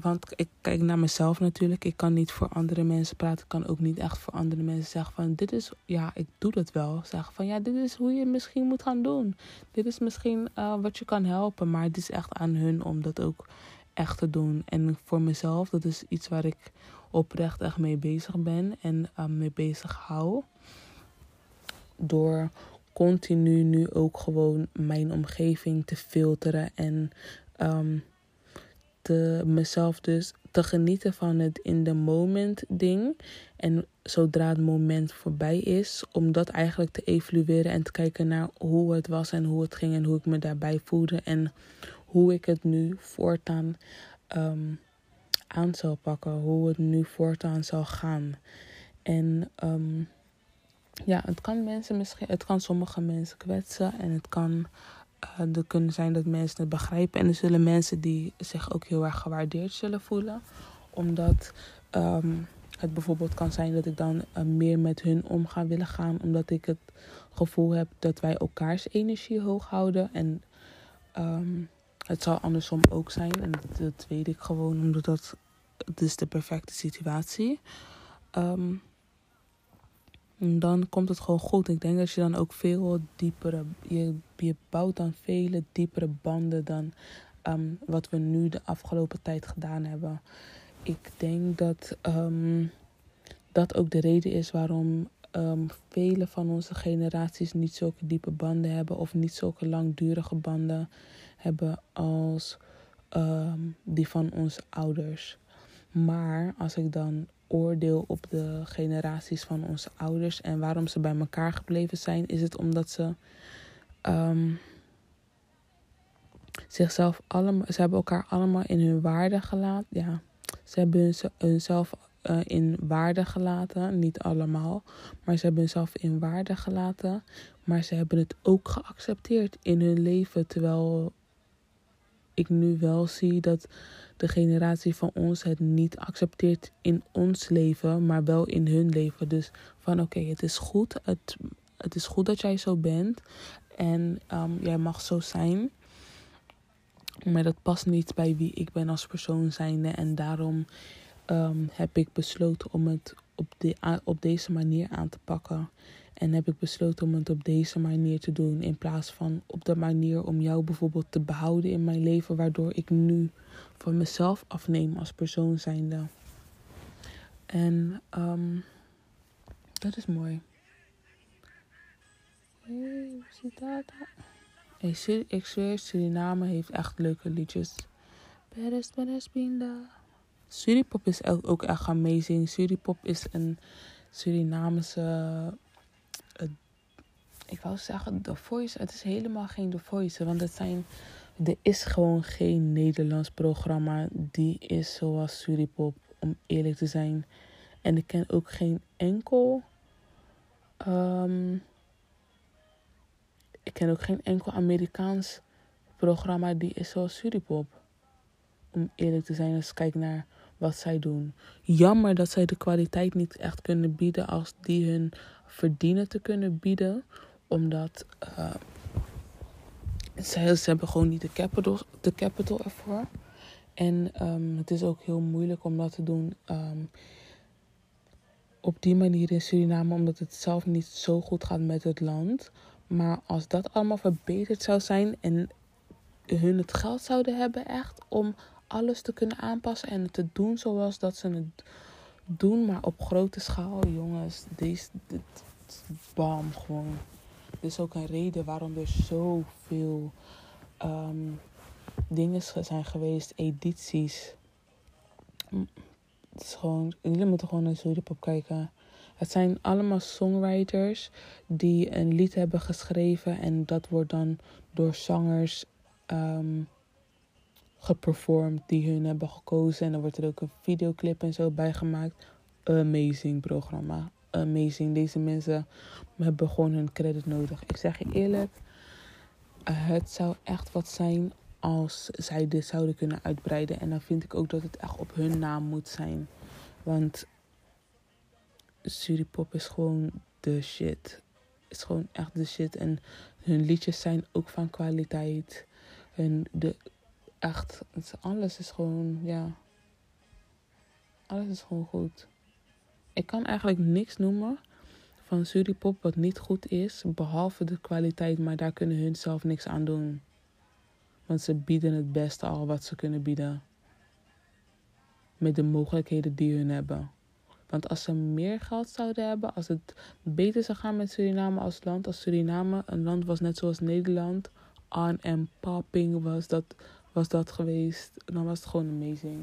Want ik kijk naar mezelf natuurlijk. Ik kan niet voor andere mensen praten. Ik kan ook niet echt voor andere mensen zeggen van... Dit is... Ja, ik doe dat wel. Zeggen van ja, dit is hoe je misschien moet gaan doen. Dit is misschien uh, wat je kan helpen. Maar het is echt aan hun om dat ook echt te doen. En voor mezelf, dat is iets waar ik oprecht echt mee bezig ben en uh, mee bezig hou. Door continu nu ook gewoon mijn omgeving te filteren en um, te, mezelf dus te genieten van het in the moment ding. En zodra het moment voorbij is, om dat eigenlijk te evalueren en te kijken naar hoe het was en hoe het ging en hoe ik me daarbij voelde en hoe ik het nu voortaan um, aan zal pakken, hoe het nu voortaan zal gaan. En um, ja, het kan mensen misschien, het kan sommige mensen kwetsen en het kan uh, er kunnen zijn dat mensen het begrijpen. En er zullen mensen die zich ook heel erg gewaardeerd zullen voelen. Omdat um, het bijvoorbeeld kan zijn dat ik dan uh, meer met hun om ga willen gaan. Omdat ik het gevoel heb dat wij elkaars energie hoog houden. En um, het zal andersom ook zijn. En dat, dat weet ik gewoon omdat dat het is de perfecte situatie. Um, dan komt het gewoon goed. Ik denk dat je dan ook veel diepere. Je, je bouwt dan vele diepere banden dan um, wat we nu de afgelopen tijd gedaan hebben. Ik denk dat um, dat ook de reden is waarom um, vele van onze generaties niet zulke diepe banden hebben of niet zulke langdurige banden hebben als die van onze ouders. Maar als ik dan oordeel op de generaties van onze ouders en waarom ze bij elkaar gebleven zijn, is het omdat ze um, zichzelf allemaal, ze hebben elkaar allemaal in hun waarde gelaten. Ja, ze hebben hunzelf uh, in waarde gelaten, niet allemaal, maar ze hebben hunzelf in waarde gelaten, maar ze hebben het ook geaccepteerd in hun leven, terwijl ik nu wel zie dat de generatie van ons het niet accepteert in ons leven, maar wel in hun leven. Dus van oké, het is goed. Het, het is goed dat jij zo bent. En um, jij mag zo zijn. Maar dat past niet bij wie ik ben als persoon zijnde. En daarom um, heb ik besloten om het op, de, op deze manier aan te pakken. En heb ik besloten om het op deze manier te doen. In plaats van op de manier om jou bijvoorbeeld te behouden in mijn leven. Waardoor ik nu van mezelf afneem als persoon zijnde. En um, dat is mooi. Hey, ziet dat? Ik zweer, Suriname heeft echt leuke liedjes. Beres, beres, binda. Suripop is ook echt amazing. Suripop is een Surinamese ik wou zeggen The Voice. Het is helemaal geen The Voice. Want het zijn, er is gewoon geen Nederlands programma die is zoals Suripop. Om eerlijk te zijn. En ik ken ook geen enkel. Um, ik ken ook geen enkel Amerikaans programma die is zoals Suripop. Om eerlijk te zijn, als ik kijk naar wat zij doen. Jammer dat zij de kwaliteit niet echt kunnen bieden als die hun verdienen te kunnen bieden. Omdat uh, ze, hebben gewoon niet de capital, de capital ervoor. En um, het is ook heel moeilijk om dat te doen um, op die manier in Suriname, omdat het zelf niet zo goed gaat met het land. Maar als dat allemaal verbeterd zou zijn en hun het geld zouden hebben echt om alles te kunnen aanpassen en te doen zoals dat ze het doen, maar op grote schaal, jongens, deze, dit, bam, gewoon. Is ook een reden waarom er zoveel um, dingen zijn geweest, edities. Het is gewoon, jullie moeten gewoon naar Zuidpop kijken. Het zijn allemaal songwriters die een lied hebben geschreven en dat wordt dan door zangers um, die hun hebben gekozen. En dan wordt er ook een videoclip en zo bij gemaakt. Amazing programma. Amazing. Deze mensen hebben gewoon hun credit nodig. Ik zeg je eerlijk, het zou echt wat zijn als zij dit zouden kunnen uitbreiden. En dan vind ik ook dat het echt op hun naam moet zijn. Want Suripop is gewoon de shit. Is gewoon echt de shit. En hun liedjes zijn ook van kwaliteit. En de, echt, alles is gewoon, ja. Alles is gewoon goed. Ik kan eigenlijk niks noemen van Suripop wat niet goed is, behalve de kwaliteit, maar daar kunnen hun zelf niks aan doen. Want ze bieden het beste al wat ze kunnen bieden. Met de mogelijkheden die hun hebben. Want als ze meer geld zouden hebben, als het beter zou gaan met Suriname als land, als Suriname een land was net zoals Nederland, on and popping was dat, was dat geweest, dan was het gewoon amazing.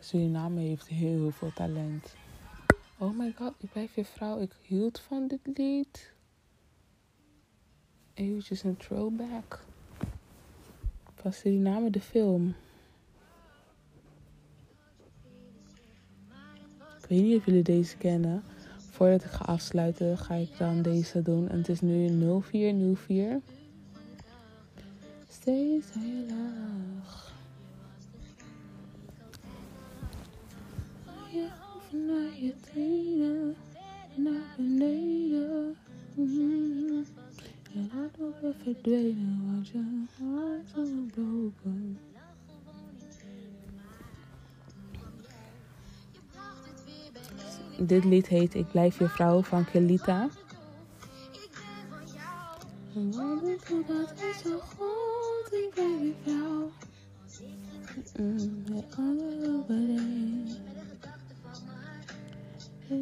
Suriname heeft heel veel talent. Oh my god, ik blijf je vrouw. Ik hield van dit lied. Eventjes een throwback. Van Suriname, de film. Ik weet niet of jullie deze kennen. Voordat ik ga afsluiten, ga ik dan deze doen. En het is nu 0404. Steeds je laag. Je naar je tenen, naar beneden. En verdwenen, want je hart gebroken. Dit lied heet Ik blijf je vrouw van Kelita. Want ik voel dat is zo goed, ik blijf je vrouw. Met alle overeen. Zij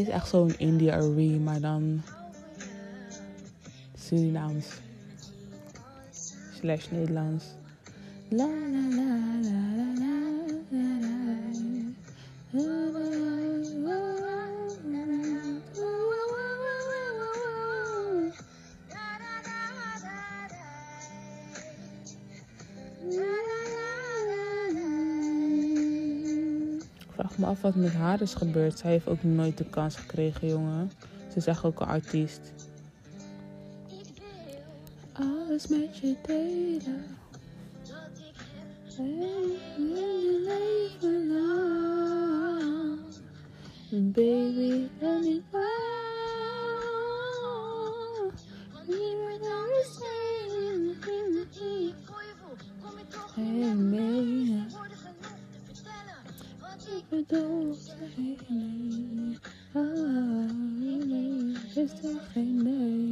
is echt zo'n India Arie, maar dan Surinaams. Slash Nederlands. La la la la la la la la me af wat met haar is gebeurd. Zij heeft ook nooit de kans gekregen, jongen. Ze is echt ook een artiest. Alles met je delen. Leven lang. Baby, ben ik Hey, mee bedoel zeg nee.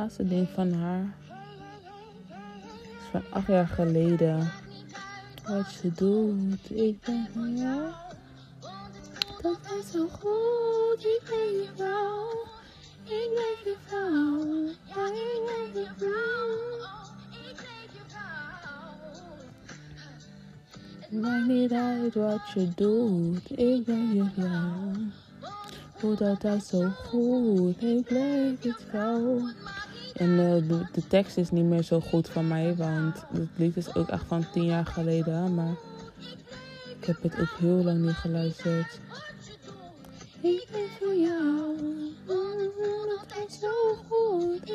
Laatste ding van haar. is van acht jaar geleden wat je doet. Ik ben van jou. Dat is zo goed, ik ben je vrouw. Ik blijf je vrouw. Ja, ik blijf je vrouw. Het maakt niet uit wat je doet. Ik ben je vrouw. Voelt dat zo goed. Ik blijf je vrouw. En uh, de, de, tekst is niet meer zo goed van mij, want het lied is ook echt van tien jaar geleden. Maar ik heb het ook heel lang niet geluisterd. Ik ben zo goed.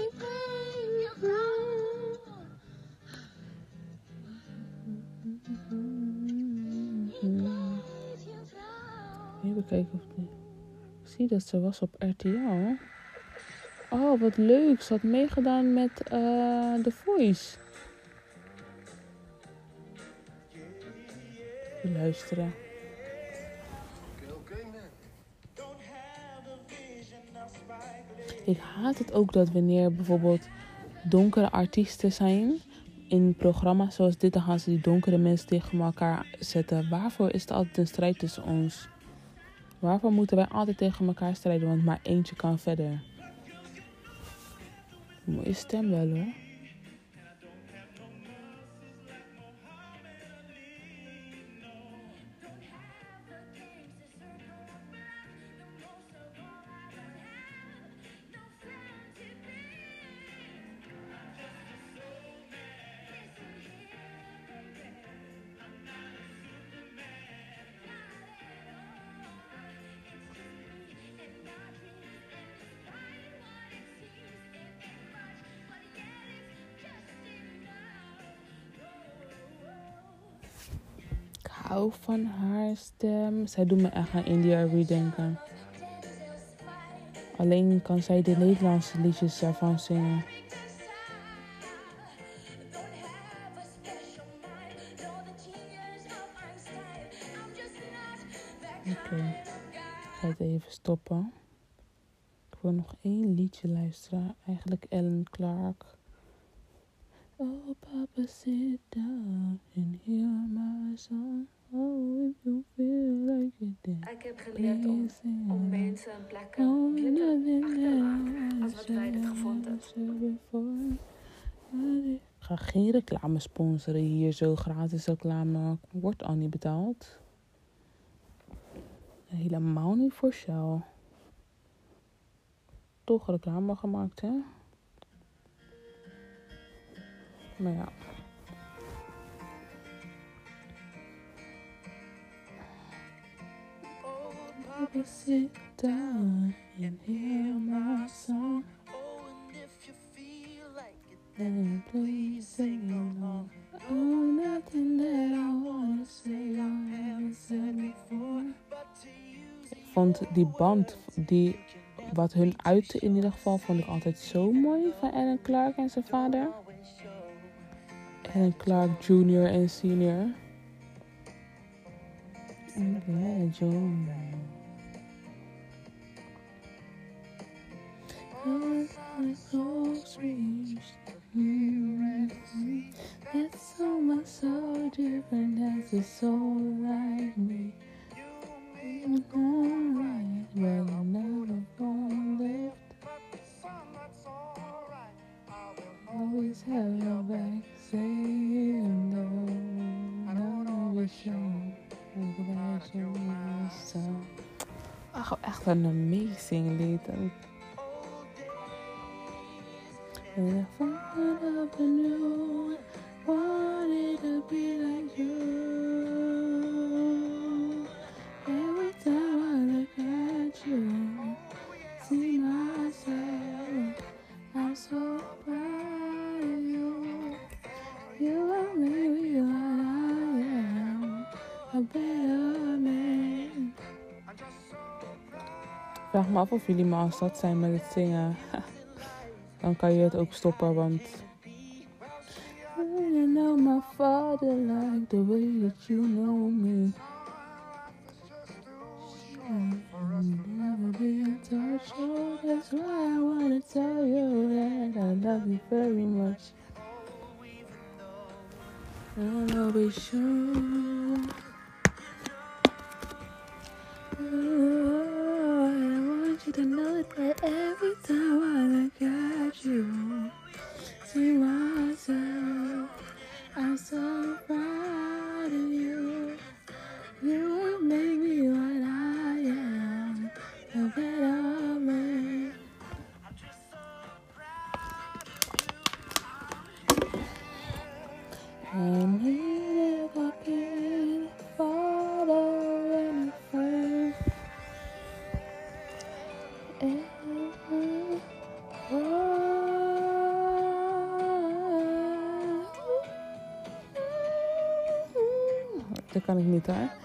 Even kijken of. Ik zie dat ze was op RTL. Oh, wat leuk. Ze had meegedaan met uh, The Voice. Luisteren. Ik haat het ook dat wanneer bijvoorbeeld donkere artiesten zijn in programma's zoals dit, dan gaan ze die donkere mensen tegen elkaar zetten. Waarvoor is het altijd een strijd tussen ons? Waarvoor moeten wij altijd tegen elkaar strijden? Want maar eentje kan verder. Mooie stem wel van haar stem. Zij doet me echt aan India Arie denken. Alleen kan zij de Nederlandse liedjes ervan zingen. Oké, ik ga het even stoppen. Ik wil nog één liedje luisteren. Eigenlijk Ellen Clark. Oh, papa, sit down and hear my song. Oh, you feel like then. Ik heb geleerd om, om mensen en plekken binnen als wat wij dit gevonden. Ik ga geen reclame sponsoren hier, zo gratis reclame. Wordt al niet betaald. Helemaal niet voor Shell. Toch reclame gemaakt, hè? Maar ja. Baby, sit down and hear my song. And please sing along. Oh, nothing that I wanna say I haven't said before. Ik vond die band, die, wat hun uitte in ieder geval, vond ik altijd zo mooi van Alan Clark en zijn vader. Alan Clark Jr. en Senior. Alan Jr. It's so much so different as a soul like me. You're right, but you never gone left. Always have your back, saying no. None of it shown. Without you, so. Oh, echt een amazing lied. If I never knew to be like you. Every time I look at you, see myself. I'm so proud of you. You are I am, a better man. Vraag me af of jullie me zijn met het zingen. Dan kan je het ook stoppen, want... You know my father like the way that you know me. Never be in touch, oh, that's why I wanna tell you that I love you very much. I'll always show. I don't know it that every time I look at you, see myself? Kan ik niet hoor.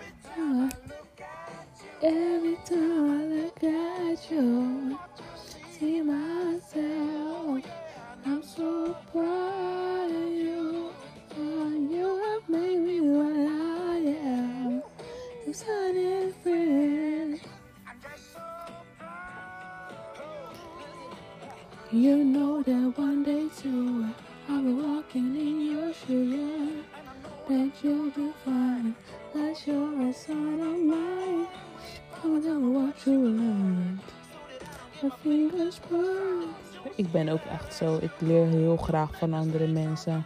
Zo. Ik leer heel graag van andere mensen.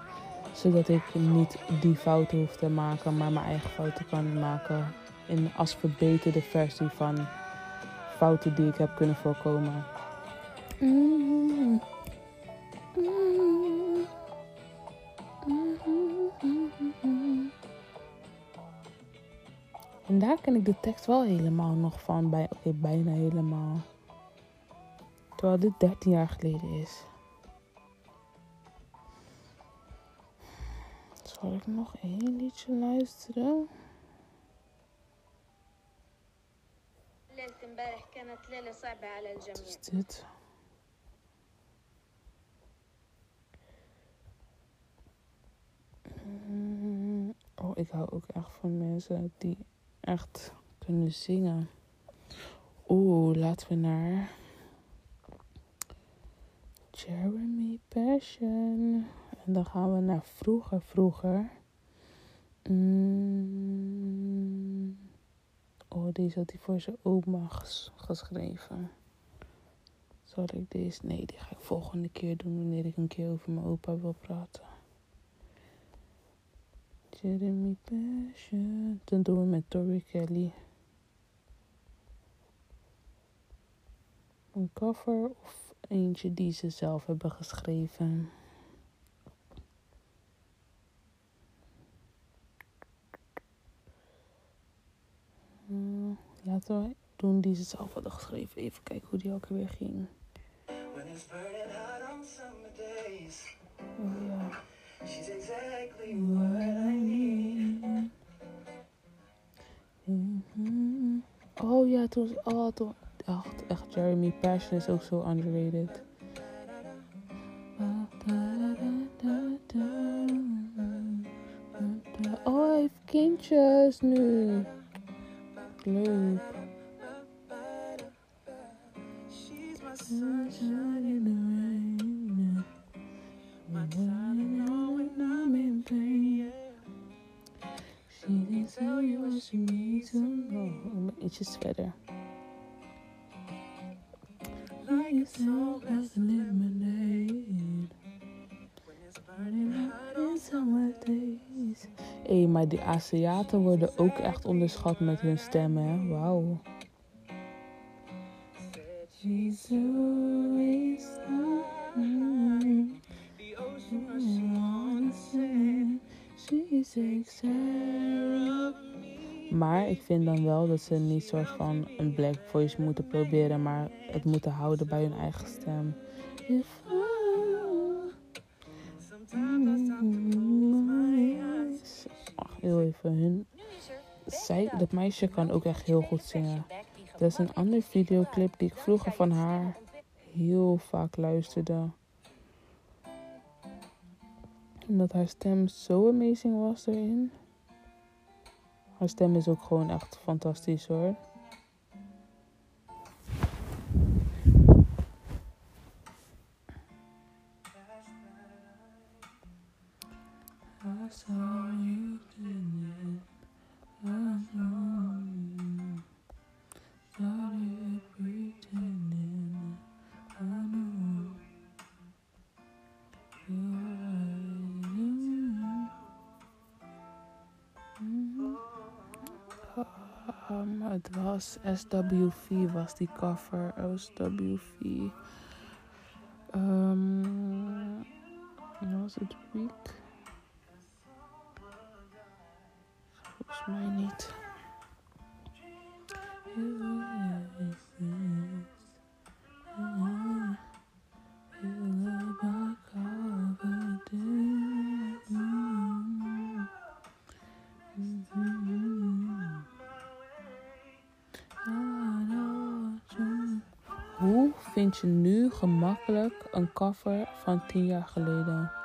Zodat ik niet die fouten hoef te maken, maar mijn eigen fouten kan maken. In als verbeterde versie van fouten die ik heb kunnen voorkomen. En daar ken ik de tekst wel helemaal nog van. Bij, bijna helemaal. Terwijl dit 13 jaar geleden is. nog één liedje luisteren. Wat is dit? Mm, oh, ik hou ook echt van mensen die echt kunnen zingen. Oeh, laten we naar Jeremy Passion. En dan gaan we naar vroeger, vroeger. Mm. Oh, deze had hij voor zijn oma ges- geschreven. Zal ik deze? Nee, die ga ik volgende keer doen wanneer ik een keer over mijn opa wil praten. Jeremy Passion. Dan doen we met Tori Kelly. Een cover of eentje die ze zelf hebben geschreven. Laten we doen die ze zelf hadden geschreven. Even kijken hoe die ook weer ging. Oh ja. she's exactly what I need. Mhm. Oh ja, toen, oh, toen, echt, echt, Jeremy Passion is ook zo underrated. Oh, hij heeft kindjes nu. Leuk. She's my sunshine in the rain. My time to know when I'm in pain. She didn't tell you what she needs to know. Ietsjes verder. Like a song that's lemonade. Days. Hé, maar die Aziaten worden ook echt onderschat met hun stemmen? Wauw. Maar ik vind dan wel dat ze niet soort van een black voice moeten proberen, maar het moeten houden bij hun eigen stem. Sometimes heel even. Hun, zij, dat meisje kan ook echt heel goed zingen. Dat is een andere videoclip die ik vroeger van haar heel vaak luisterde. Omdat haar stem zo amazing was erin. Haar stem is ook gewoon echt fantastisch hoor. Saw it. Um, het was SWV, was die cover. SWV. Um, was het week? Volgens mij niet. Hoe vind je nu gemakkelijk een cover van 10 jaar geleden?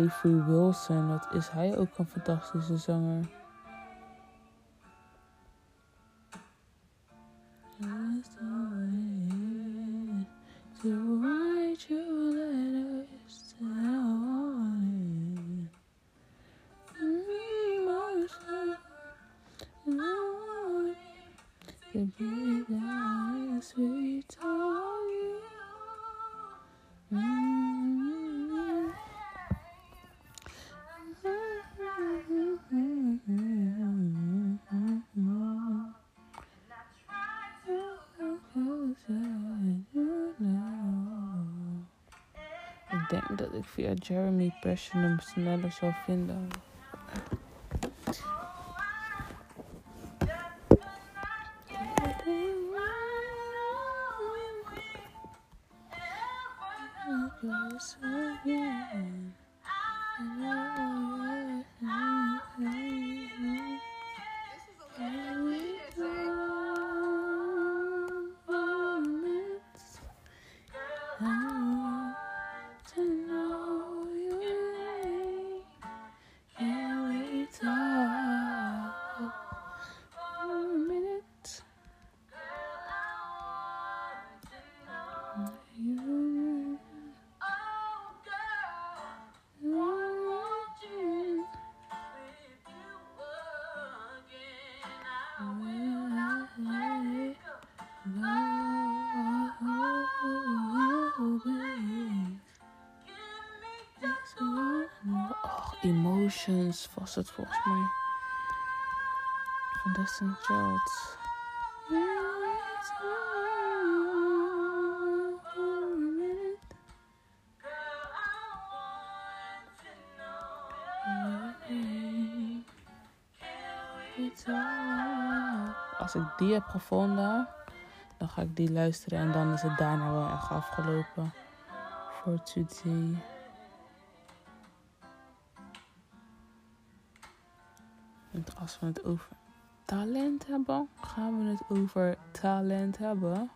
Avery Wilson, wat is hij ook een fantastische zanger. Jeremy Passion hem sneller Emotions was het volgens mij. Van Destiny Child. Als ik die heb gevonden, dan ga ik die luisteren en dan is het daarna wel echt afgelopen voor today. Als we het over talent hebben, gaan we het over talent hebben.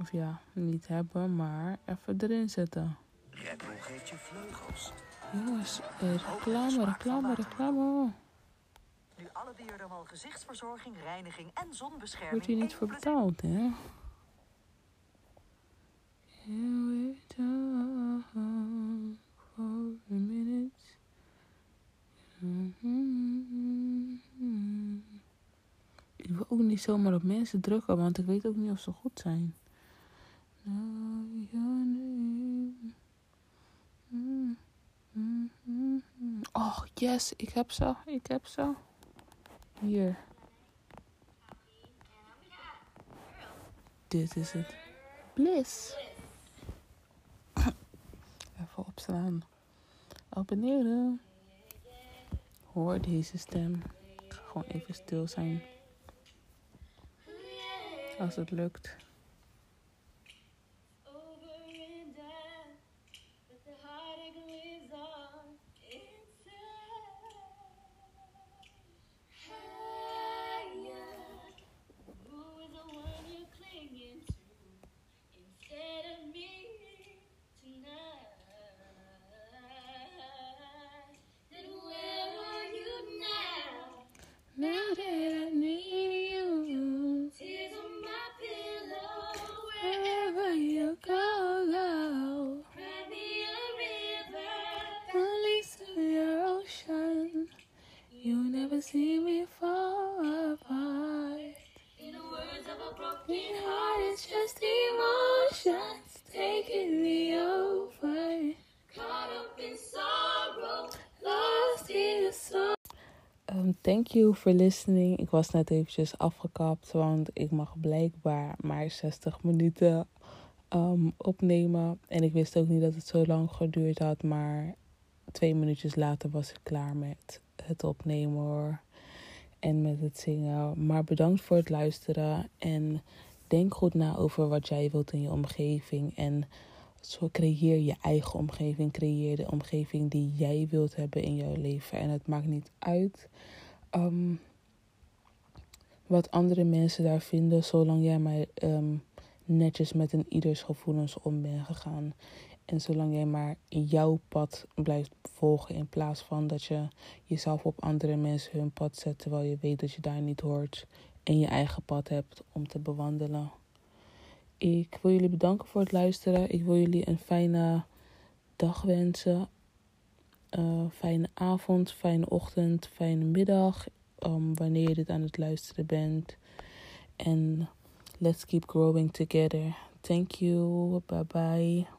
Of ja, niet hebben, maar even erin zetten. Red Bull geeft je vleugels. Jongens, eh, reclame, reclame, reclame. Nu alle Biodermal gezichtsverzorging, reiniging en zonbescherming. Wordt hier niet voor betaald, hè? Can we talk for a minute? Ik wil ook niet zomaar op mensen drukken, want ik weet ook niet of ze goed zijn. Oh, yes, ik heb ze, ik heb ze. Hier. Dit is het. Bliss. Even opslaan. Abonneren. Hoor deze stem. Ik ga gewoon even stil zijn. Als het lukt. Thank you for listening. Ik was net eventjes afgekapt, want ik mag blijkbaar maar 60 minuten um, opnemen. En ik wist ook niet dat het zo lang geduurd had, maar twee minuutjes later was ik klaar met het opnemen hoor. En met het zingen. Maar bedankt voor het luisteren. En denk goed na over wat jij wilt in je omgeving. En creëer je eigen omgeving. Creëer de omgeving die jij wilt hebben in jouw leven. En het maakt niet uit ehm, wat andere mensen daar vinden, zolang jij maar ehm, netjes met een ieders gevoelens om bent gegaan. En zolang jij maar jouw pad blijft volgen in plaats van dat je jezelf op andere mensen hun pad zet terwijl je weet dat je daar niet hoort en je eigen pad hebt om te bewandelen. Ik wil jullie bedanken voor het luisteren. Ik wil jullie een fijne dag wensen. Uh, fijne avond, fijne ochtend, fijne middag. Um, wanneer je dit aan het luisteren bent. En let's keep growing together. Thank you. Bye bye.